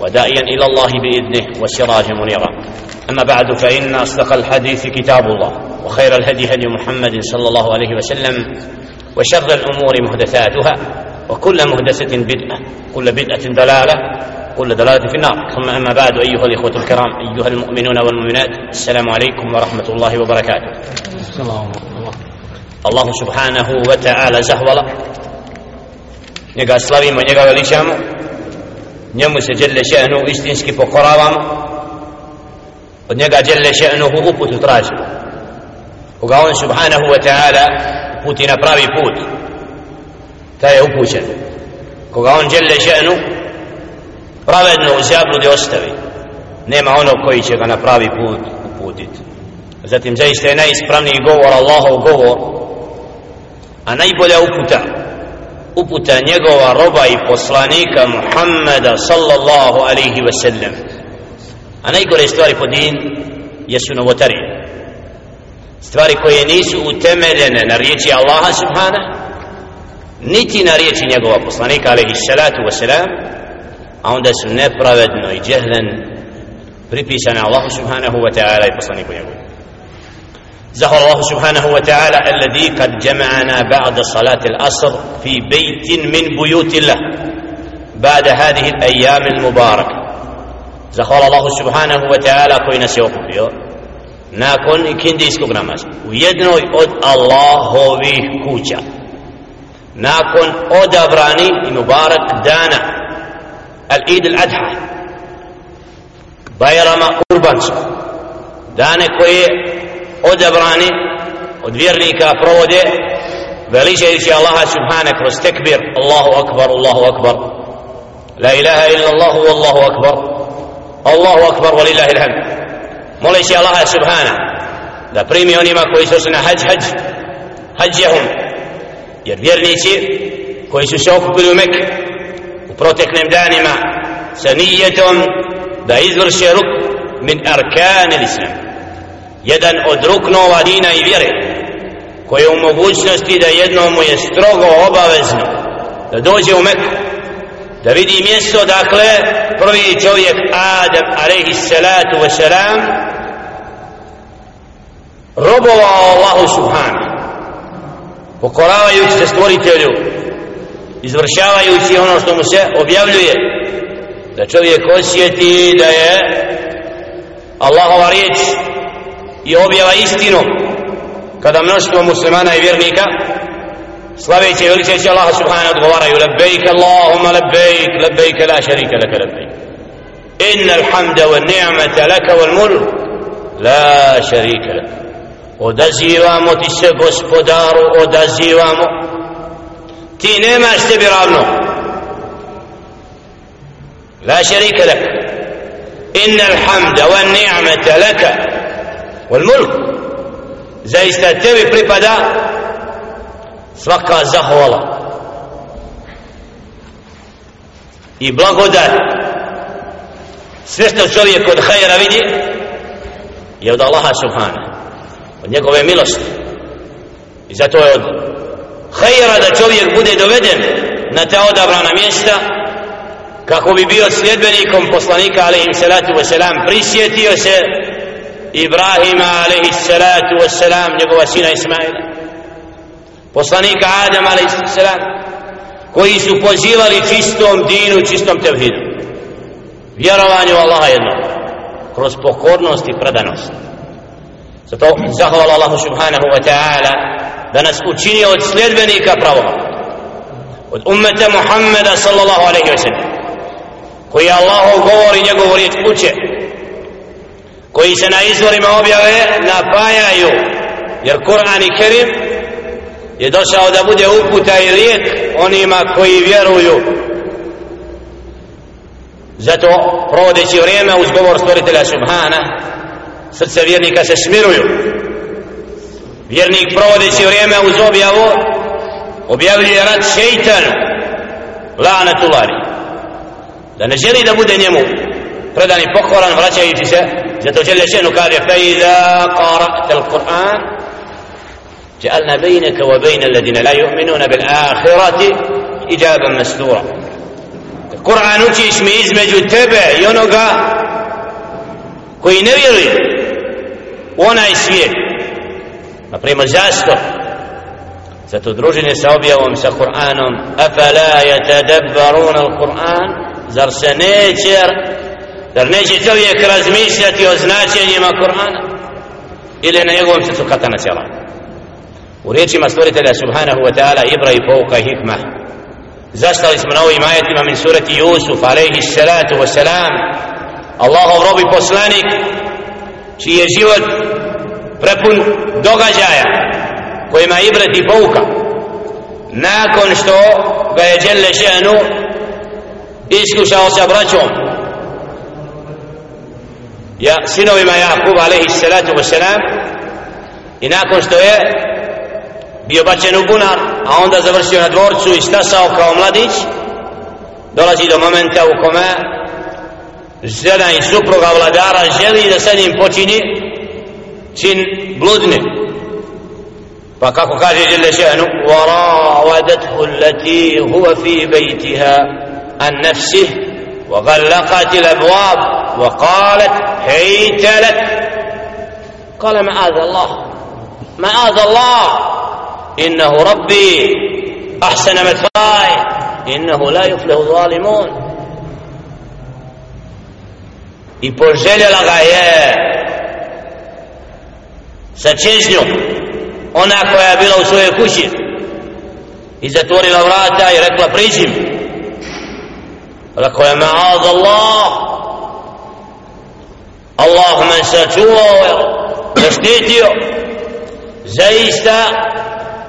وداعيا إلى الله بإذنه وسراجا منيرا. أما بعد فإن أصدق الحديث كتاب الله وخير الهدي هدي محمد صلى الله عليه وسلم وشر الأمور محدثاتها وكل محدثة بدعة كل بدعة دلالة كل دلالة في النار. ثم أما بعد أيها الإخوة الكرام أيها المؤمنون والمؤمنات السلام عليكم ورحمة الله وبركاته. الله سبحانه وتعالى زهولا. Njega slavimo, njega veličamo. Njemu se djelje še'nu istinski pokoravamo od njega djelle še'nuhu uputu tražimo koga on subhanahu wa ta'ala uputi na pravi put ta je upućen. Koga on djelle še'nu pravedno u zabludi ostavi nema onog koji će ga na pravi put uputiti. Zatim zaista je najispravniji govor Allahov govor a najbolja uputa uputa njegova roba i poslanika Muhammeda sallallahu alaihi ve sellem. A najgore stvari po din jesu novotarije. Stvari koje nisu utemeljene na riječi Allaha subhana niti na riječi njegova poslanika alaihi salatu ve selam a onda su nepravedno i džehlen pripisane Allahu subhanahu wa ta'ala i poslaniku njegovu. زهر الله سبحانه وتعالى الذي قد جمعنا بعد صلاة العصر في بيت من بيوت الله بعد هذه الأيام المباركة. زهر الله سبحانه وتعالى كوين سيوكو nakon ikindijskog namaza u jednoj od Allahovih kuća nakon odabrani i mubarak dana al-Id al-Adha Bajrama Kurbanca dane koje odabrani od vjernika provode veličajući Allaha subhana kroz tekbir Allahu akbar, Allahu akbar la ilaha illa Allahu Allahu akbar Allahu akbar wa lillahi ilhamd moleći Allaha subhana da primi onima koji su se na hađ hađ hađjahum jer vjernici koji su se okupili u Mekke u proteklim danima sa nijetom da izvrše ruk min arkan il-islam jedan od ruknova dina i vjere koji je u mogućnosti da jednom mu je strogo obavezno da dođe u Meku da vidi mjesto dakle prvi čovjek Adam alaihi salatu wasalam robovao Allahu subhanu pokoravajući se stvoritelju izvršavajući ono što mu se objavljuje da čovjek osjeti da je Allahova riječ i objava istinu kada mnoštvo muslimana i vjernika slaveći i veličeći Allah subhanahu odgovaraju labbaik Allahumma labbaik labbaik la šarika laka labbaik inna alhamda wa ni'mata laka wal mulk la šarika laka odazivamo ti se gospodaru odazivamo ti nemaš tebi ravno la šarika laka inna alhamda wa ni'mata laka wal mulk. Zaista tebi pripada svaka zahvala i blagodar sve što čovjek od hajera vidi je od Allaha subhana od njegove milosti. I zato je od hajera da čovjek bude doveden na ta odabrana mjesta kako bi bio sljedbenikom poslanika alaihim salatu wasalam prisjetio se Ibrahima alaihi salatu wassalam njegova sina Ismaila. Poslanika Adama alaihi salam koji su pozivali čistom dinu čistom tevhidu. Vjerovanju Allaha jednog kroz pokornost i predanost. Zato zahvala Allahu subhanahu wa ta'ala da nas učini od sljedbenika pravoga od ummeta Muhammeda sallallahu alaihi wa sallam koji Allahu govori njegovu riječ uče koji se na izvorima objave napajaju. Jer Kur'an i Kerim je došao da bude uputa i lijek onima koji vjeruju. Zato provodeći vrijeme uz govor stvoritelja Subhana srce vjernika se smiruju. Vjernik provodeći vrijeme uz objavu objavljuje rat šeitanu lanatulari da ne želi da bude njemu predan i pokoran vraćajući se جل وجل شأنه قال فإذا قرأت القرآن جعلنا بينك وبين الذين لا يؤمنون بالآخرة إجابة مسدورة القرآن أتي اسمي إزمج التبع ينقى كوي نبيري وأنا اسمي نبريم الزاستر ستدرجني سعوبيا ومسا قرآن أفلا يتدبرون القرآن؟ زر سنيتر zar neće čovjek razmišljati o značenjima Kur'ana? Ili na njegovom srcu katana cijela u riječima stvoritelja subhanahu wa ta'ala ibra i pouka i hikma. Zastali smo na ovim ajetima min surati Yusuf alaihi salatu wa salam Allahov robi poslanik čiji je život prepun događaja kojima ibret i pouka. Nakon što ga je Đelle še'nu iskušao sa braćom ja, sinovima Jakub alaihi salatu wa salam i nakon što je bio bačen u bunar a onda završio na dvorcu i stasao kao mladić dolazi do momenta u kome žena i supruga vladara želi da sa njim počini čin bludni pa kako kaže Jelle še'nu وراودته التي هو في بيتها عن نفسه وغلقت الأبواب وقالت هيت لك قال معاذ الله معاذ الله إنه ربي أحسن مثواي إنه لا يفلح الظالمون i poželjela ga je sa čežnjom ona koja je bila u svojoj kući i zatvorila vrata i rekla priđi mi rekao je ma'ad Allah Allah me sačuvao zaštitio. Zaista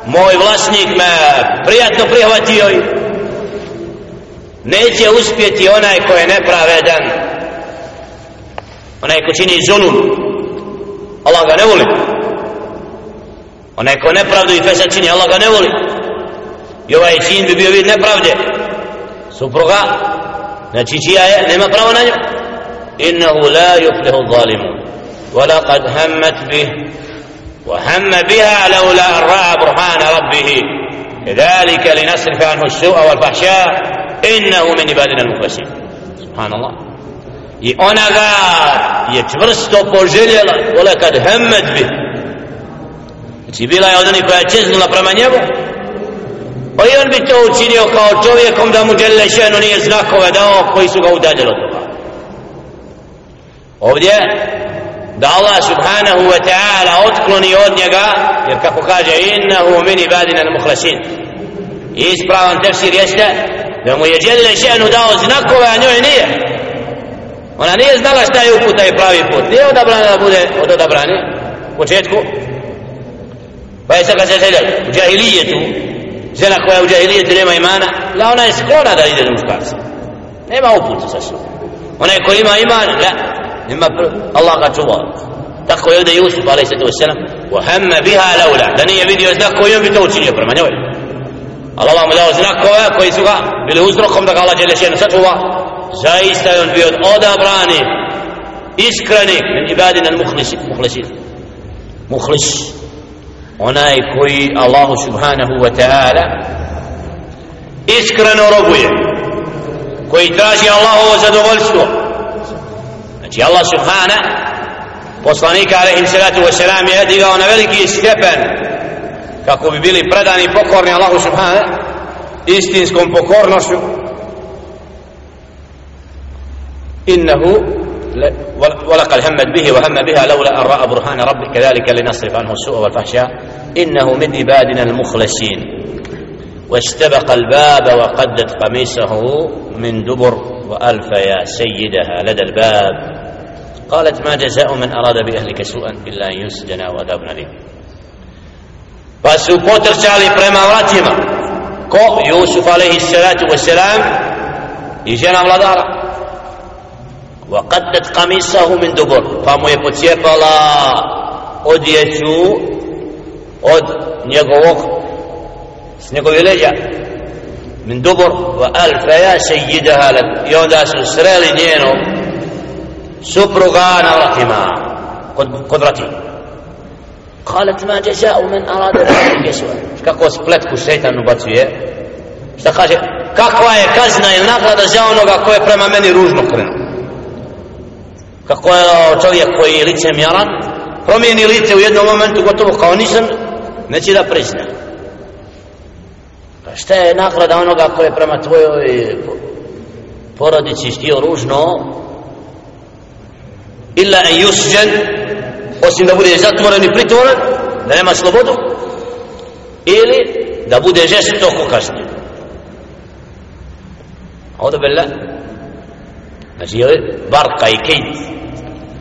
moj vlasnik me prijatno prihvatio i neće uspjeti onaj ko je nepravedan onaj ko čini zulum. Allah ga ne voli. Onaj ko nepravdu i fesad čini Allah ga ne voli. I ovaj čin bi bio vid nepravde. Supruga نجي آية نعم، لما قرأونا إنه لا يفلح الظالمون ولقد همت به وهم بها لولا أن رأى برهان ربه. ذلك لنصرف عنه السوء والفحشاء. إنه من عبادنا المخلصين. سبحان الله i ona ga je čvrsto poželjela ole kad hemmet bi znači bila je od onih koja je čeznula prema njemu. Pa i on bi to učinio kao čovjekom da mu djele šenu nije znakove dao koji su ga udaljili od toga. Ovdje da Allah subhanahu wa ta'ala otkloni od njega jer kako kaže innahu min ibadina al-mukhlasin. Ispravan tefsir jeste da mu je djele šenu dao znakove a njoj nije. Ona nije znala šta je uputa i pravi put. Nije odabrana da bude od odabrani u početku. Pa je sada se željela u džahilijetu žena koja u džahilijetu nema imana da ona je sklona da ide do muškarca nema uputa sa sobom. Onaj ko ima iman la nema Allah ga čuva. Tako je ovdje Jusuf alaih sallatu wasalam wa hamma biha laula da nije vidio znak koji on bi to učinio prema njoj. Allah mu dao znakove koji su ga bili uzrokom da ga Allah žele šenu sačuva. Zaista je on bio odabrani iskreni min ibadina muhlisi muhlisi muhlisi onaj koji Allahu subhanahu wa ta'ala iskreno robuje koji traži Allahovo zadovoljstvo. Znači Allah subhana poslanika alaihim salatu wa salam je digao na veliki stepen kako bi bili predani i pokorni Allahu subhana istinskom pokornošću. Innahu ولقد همت به وهم بها لولا أن رأى برهان ربه كذلك لنصرف عنه السوء والفحشاء. إنه من عبادنا المخلصين. واستبق الباب وقدت قميصه من دبر وألف يا سيدها لدى الباب. قالت ما جزاء من أراد بأهلك سوءا إلا أن يسجن وعذاب أليم pa su potrčali prema vratima ko Jusuf alaihi salatu wasalam i وقدت قميصه من دبر فمو je pocijepala odjeću od njegovog s njegove leđa min dubur wa alfa ja sejjidaha lak i onda su sreli njeno supruga na vratima kod, kod vratima قالت ما جزاء من أراد ذلك يسوع kako spletku šeitan ubacuje šta kaže kakva je kazna ili nagrada za onoga ko je prema meni ružno krenuo Kako je čovjek koji je lice promijeni lice u jednom momentu gotovo kao nisam neće da prizna pa šta je nagrada onoga ko je prema tvojoj porodici štio ružno? Illa en yusđen osim da bude zatvoren i pritvoren da nema slobodu ili da bude žestoko kažnjen. Audu billah znači barka i kejt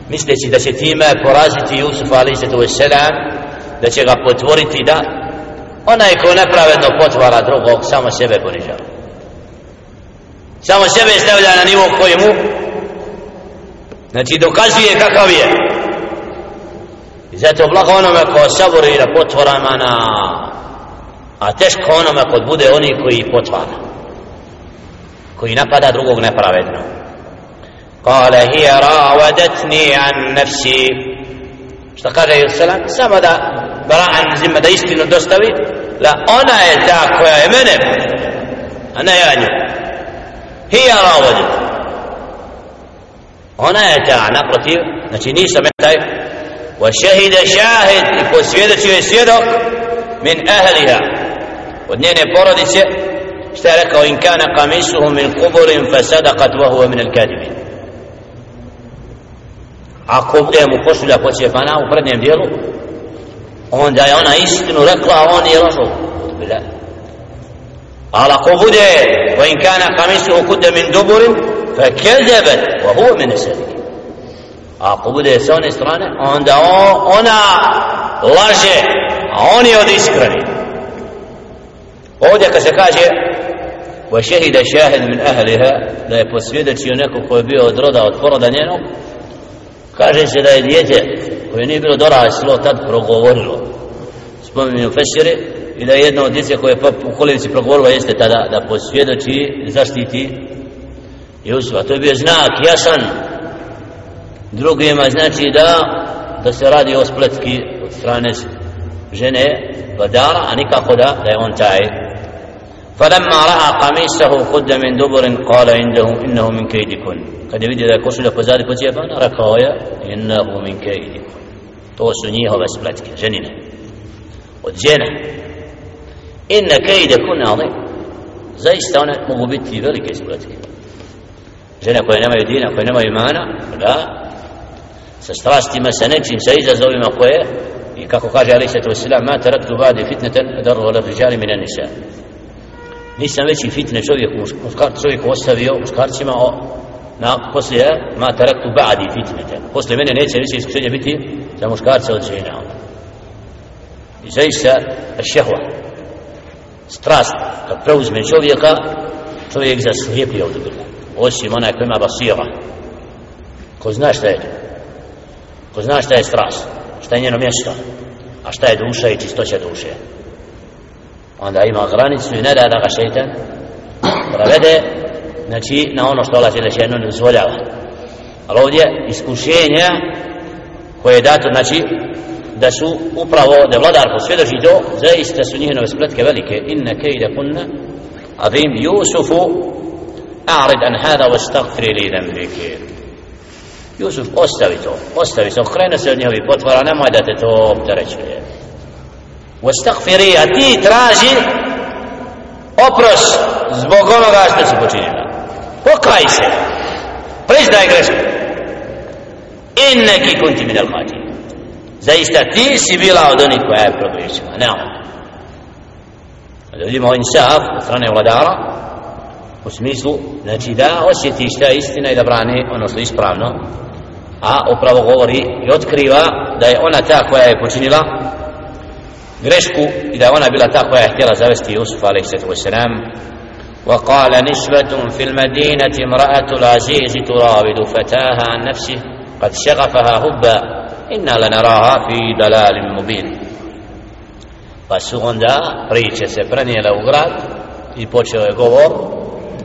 misleći da će time poraziti Jusuf a.s. da će ga potvoriti da onaj ko nepravedno potvara drugog samo sebe ponižava. Samo sebe stavlja na nivo koji mu znači dokazuje kakav je. I zato blago onome ko sabori na potvorama na a teško onome kod bude oni koji potvara koji napada drugog nepravedno. قال هي راودتني عن نفسي. استقر عليه السلام سما دا براء عن زمة دا يستنو دستوي لا أنا يتاكو يا من أنا يعني هي راودت. أنا يتا عن أقرتي نتيني سمعتاي وشهد شاهد يقول سيدة سيدك من أهلها. ودنيني بوردي سيء اشتركوا إن كان قميصه من قبر فصدقت وهو من الكاذبين. Ako bude mu košulja pocijepana u prednjem dijelu onda je ona istinu rekla a on je lažo ali ako bude wa in kana kamisu kude min duburin fa kezebet wa huwa min sedik ako bude sa one strane onda ona laže a on je od iskreni ovdje kad se kaže wa šehida šahid min ahliha da je posvjedočio neko ko je bio od roda od poroda njenog kaže se da je dijete koje nije bilo doraslo tad progovorilo spominju Fesire i da je jedno od djece koje pa u kolivici progovorilo jeste tada da posvjedoči zaštiti Jusufa. a to je bio znak jasan drugima znači da da se radi o spletki od strane žene badara a nikako da da je on taj فلما رأى قميصه خد من دبر قال عنده إنه من كيدكن. قد يريد إذا كرسي لك وزاد فتيه ركايا إنه من كيدكن. توسنيه وسبلتك جنين وجنا إن كيدكن عظيم. زي استونا مغبتي ذلك سبلتك جنا كوي نما يدين كوي نما يمانا. لا. سستراستي ما سنجم سيزا زوي ما كوي كاكو كاجي عليه الصلاة والسلام ما تركت بعد فتنة أدر ولا رجال من النساء. Nisam veći fitne čovjek muškar, čovjek ostavio muškarcima o na poslije eh, ma taraktu ba'di fitnete poslije mene neće više iskušenje biti za muškarca od žena. I zaista šehva. Strast kad preuzme čovjeka čovjek zaslijepi od bila osim onaj koji ima basira. Ko zna šta je to. ko zna šta je strast? Šta je njeno mjesto? A šta je duša i čistoća duše? Onda ima granicu i ne da da ga šeitan pravede znači na ono što Allah Želešenu ne dozvoljava. Ali ovdje iskušenja koje je dato znači da su upravo da vladar posvjedoči to zaista su njihove spletke velike. Inna kejda kunna azim Jusufu a'rid an hada wa li dambike Jusuf ostavi to ostavi se okrene se od njihovi potvara nemoj da te to opterećuje wa stagfiri a ti traži opros zbog onoga što si počinila pokaj se. Priznaj grešku. Inneki kunti min al khati zaista ti si bila od onih koja je pogriješila. Ne on. Da vidimo insaf od strane vladara u smislu znači da osjeti šta je istina i da brani ono što je ispravno a upravo govori i otkriva da je ona ta koja je počinila grešku i da je ona bila ta koja je htjela zavesti Jusuf a.s. وقال نسبة في المدينة امرأة العزيز تراود فتاها عن نفسه قد شغفها هبا إنا لنراها في دلال مبين pa su onda priče se prenijele u grad i počeo je govor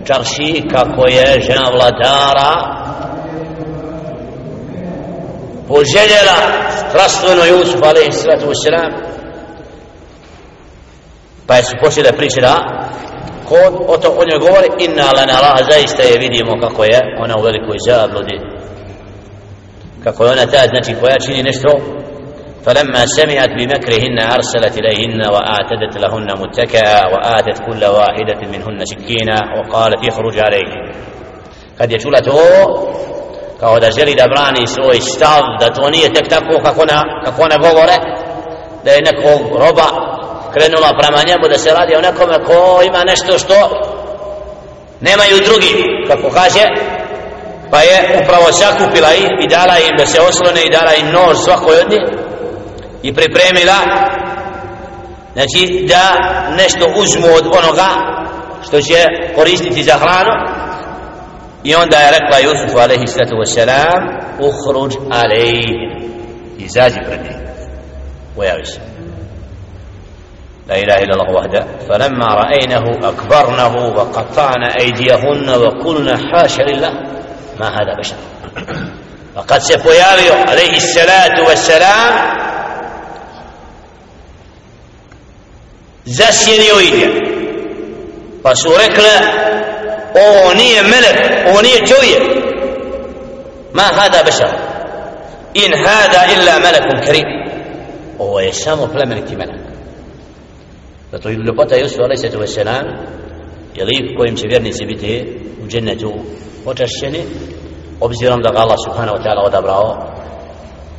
čarši kako je žena vladara poželjela strastveno Jusuf wasalam pa su počeli da priče da ko o to o njoj govori inna la nara zaista je vidimo kako je ona u velikoj zabludi. Kako je ona ta znači koja čini nešto فلما سمعت بمكرهن أرسلت إليهن واعتدت لهن متكئا واعتدت كل واحدة منهن سكينا وقالت اخرج عليك قد يشولته كهو دا جلد أبراني سوى أستاذ دا كاكونا كاكونا بغورة لأنك ربا krenula prema njemu da se radi o nekome ko ima nešto što nemaju drugi. Kako kaže pa je upravo sakupila ih i dala im da se oslone i dala im nož svakoj od njih i pripremila znači da nešto uzmu od onoga što će koristiti za hranu. I onda je rekla Jusuf alaihi sallatu wasalam uhruđ alaihi izađi pred njih. Pojavi se. لا إله إلا الله وحده. فلما رأينه أكبرنه وقطعنا أيديهن وقلنا حاشا لله. ما هذا بشر؟ فقد سفويالي عليه الصلاة والسلام زسيني ويدي فسورك له أغنية ملك أغنية جوية ما هذا بشر؟ إن هذا إلا ملك كريم. هو يسامو فلا ملك ملك. Zato i ljepota Jusuf alaihissalatu wassalam je lik kojim će vjernici biti u džennetu počašćeni obzirom da ga Allah subhanahu wa ta'ala odabrao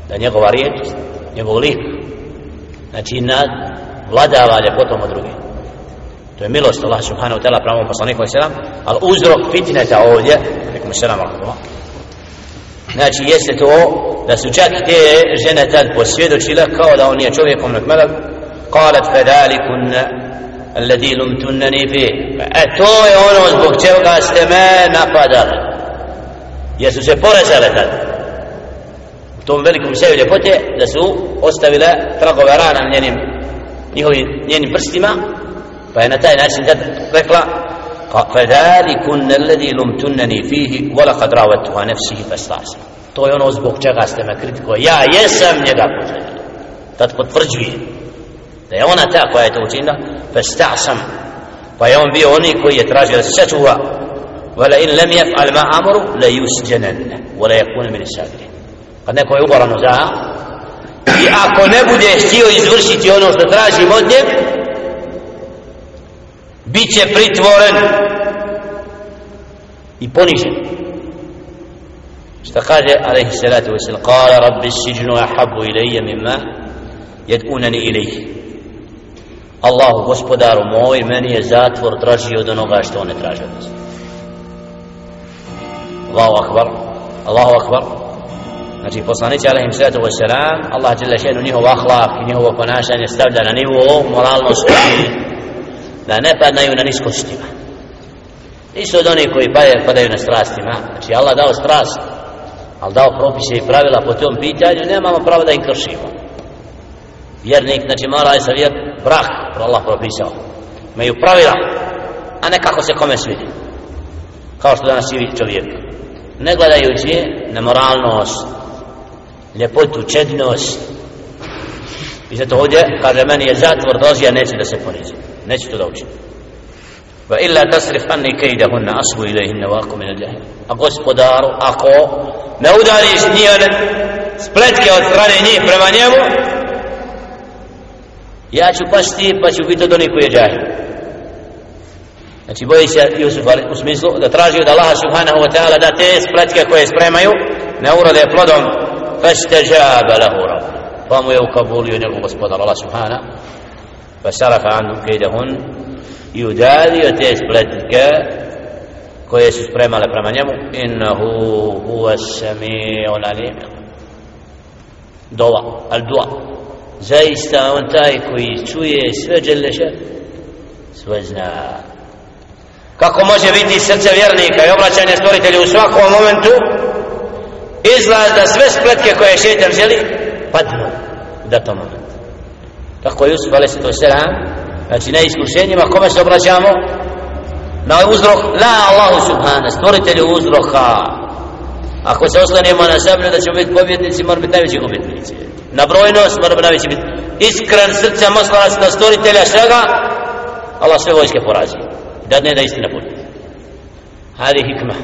da njegova riječ njegov lik znači nad vladava ljepotom od drugih to je milost Allah subhanahu wa ta'ala pravom poslaniku i selam ali uzrok fitneta ovdje nekom selam alaikum. Znači jeste to da su čak te žene tad posvjedočile kao da on je čovjekom nek melek قالت فذلكن الذي لمتنني فيه اto je ono zbog čega ste me napadali jesu se porezale tad u tom velikom seju ljepote da su ostavile tragove rana na njenim njihovim njenim prstima pa je na taj način tad rekla فذلكن الذي لمتنني فيه ولقد راودته عن نفسه فاستعصم to je ono zbog čega ste me kritiko ja jesam njega poželio tad potvrđuje da je ona ta koja je to učinila فاستعصم pa je on bio oni koji je tražio da se sačuva ولا إن لم يفعل ما أمره لا يسجنن ولا يكون من الساجدين kad neko je uboran za i ako ne bude htio izvršiti ono što traži od njeg bit će pritvoren i ponižen šta kaže alaihi salatu wasalam kala rabbi siđnu ahabu ilaija mimma jedunani ilaih Allahu gospodaru moj meni je zatvor draži od onoga što on ne traži od nas. Allahu akbar Allahu akbar. Znači poslanici alaihim sallatu wa salam Allah jalla še'nu njihov ahlak i njihovo ponašanje stavlja na nivo moralnosti da ne padnaju na niskostima. Nisu od onih koji padaju, padaju na strastima. Znači Allah dao strast ali dao propise i pravila po tom pitanju nemamo pravo da im kršimo. Vjernik znači mora je savjet brak Allah propisao. Imaju pravila a ne kako se kome svidi. Kao što danas živi čovjek. Ne gledajući na moralnost ljepotu, čednost i zato ovdje kaže meni je zatvor dozija, neće da se ponizi neće to da učin va illa tasrif anni kejda hunna asbu ilaihinna vaku min minal jahil a gospodaru ako ne udariš njihove spletke od strane njih prema njemu ja ću pasti pa ću biti od onih koji je jahil znači boji se Jusuf u smislu da traži od Allaha subhanahu wa ta'ala da te spletke koje spremaju ne urode plodom فاستجاب له ربه فهم يوكبول ينقو gospodar Allah subhana فسرف عنهم كيدهن يدالي وتيس بلدك koje su spremale prema njemu innahu huwa samiu alim dova al dua zaista on taj koji čuje sve dželeša sve zna. Kako može biti srce vjernika i obraćanje stvoritelju u svakom momentu? Izlaz da sve spletke koje šetan želi padnu u datom momentu. Tako Jusuf a.s. znači na iskušenjima kome se obraćamo? Na uzrok la Allahu subhana stvoritelju uzroka. Ako se oslanimo na sablju da ćemo biti pobjednici moramo biti najveći gubitnici na brojnost moramo najveći biti iskren srca moslanac na stvoritelja svega Allah sve vojske porazi. Da ne da istina bude. Hadi hikma.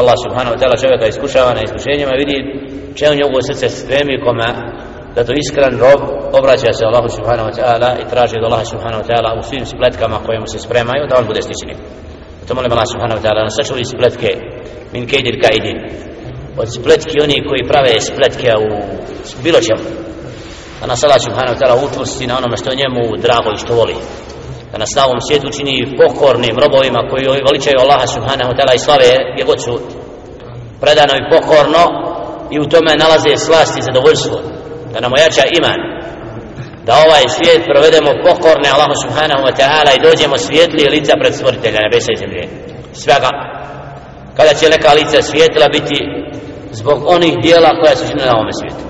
Allah subhanahu wa ta'ala čovjeka iskušava na iskušenjima vidi čemu njegovo srce stremi kome da to iskren rob obraća se Allahu subhanahu wa ta'ala i traži od Allaha subhanahu wa ta'ala u svim spletkama koje mu se spremaju da on bude stični to molim Allah subhanahu wa ta'ala nas sačuli spletke min kejdil kaidin od spletki oni koji prave spletke u bilo čemu. Da nas Allah subhanahu wa ta'ala učvrsti na onome što njemu drago i što voli. Da nas na ovom svijetu čini pokornim robovima koji veličaju Allaha subhanahu wa ta'ala i slave gdje god su. Predano i pokorno i u tome nalaze slast i zadovoljstvo. Da nam ojača iman. Da ovaj svijet provedemo pokorne Allahu subhanahu wa ta'ala i dođemo svijetli lica pred stvoritelja nebesa i zemlje. Svega. Kada će neka lica svijetla biti zbog onih dijela koja su činila na ovom svijetu.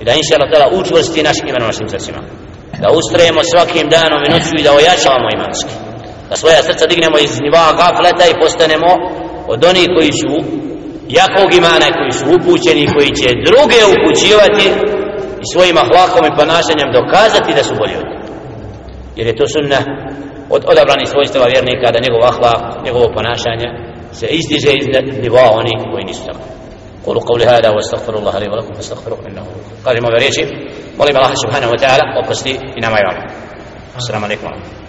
I da inša Allah učvrsti naš iman u našim srcima. Da ustrajemo svakim danom i noću i da ojačavamo imanski. Da svoja srca dignemo iz niva gafleta i postanemo od onih koji su jakog imana koji su upućeni koji će druge upućivati i svojim ahlakom i ponašanjem dokazati da su bolji od njih. Jer je to sunna od odabranih svojstava vjernika da njegov ahlak, njegovo ponašanje se izdiže iz nivoa onih koji nisu tamo. قولوا قولي هذا واستغفر الله لي ولكم فاستغفروه إنه قال ما بريشي ولي الله سبحانه وتعالى. وقصدي إنما يعلم. السلام عليكم ورحمة الله.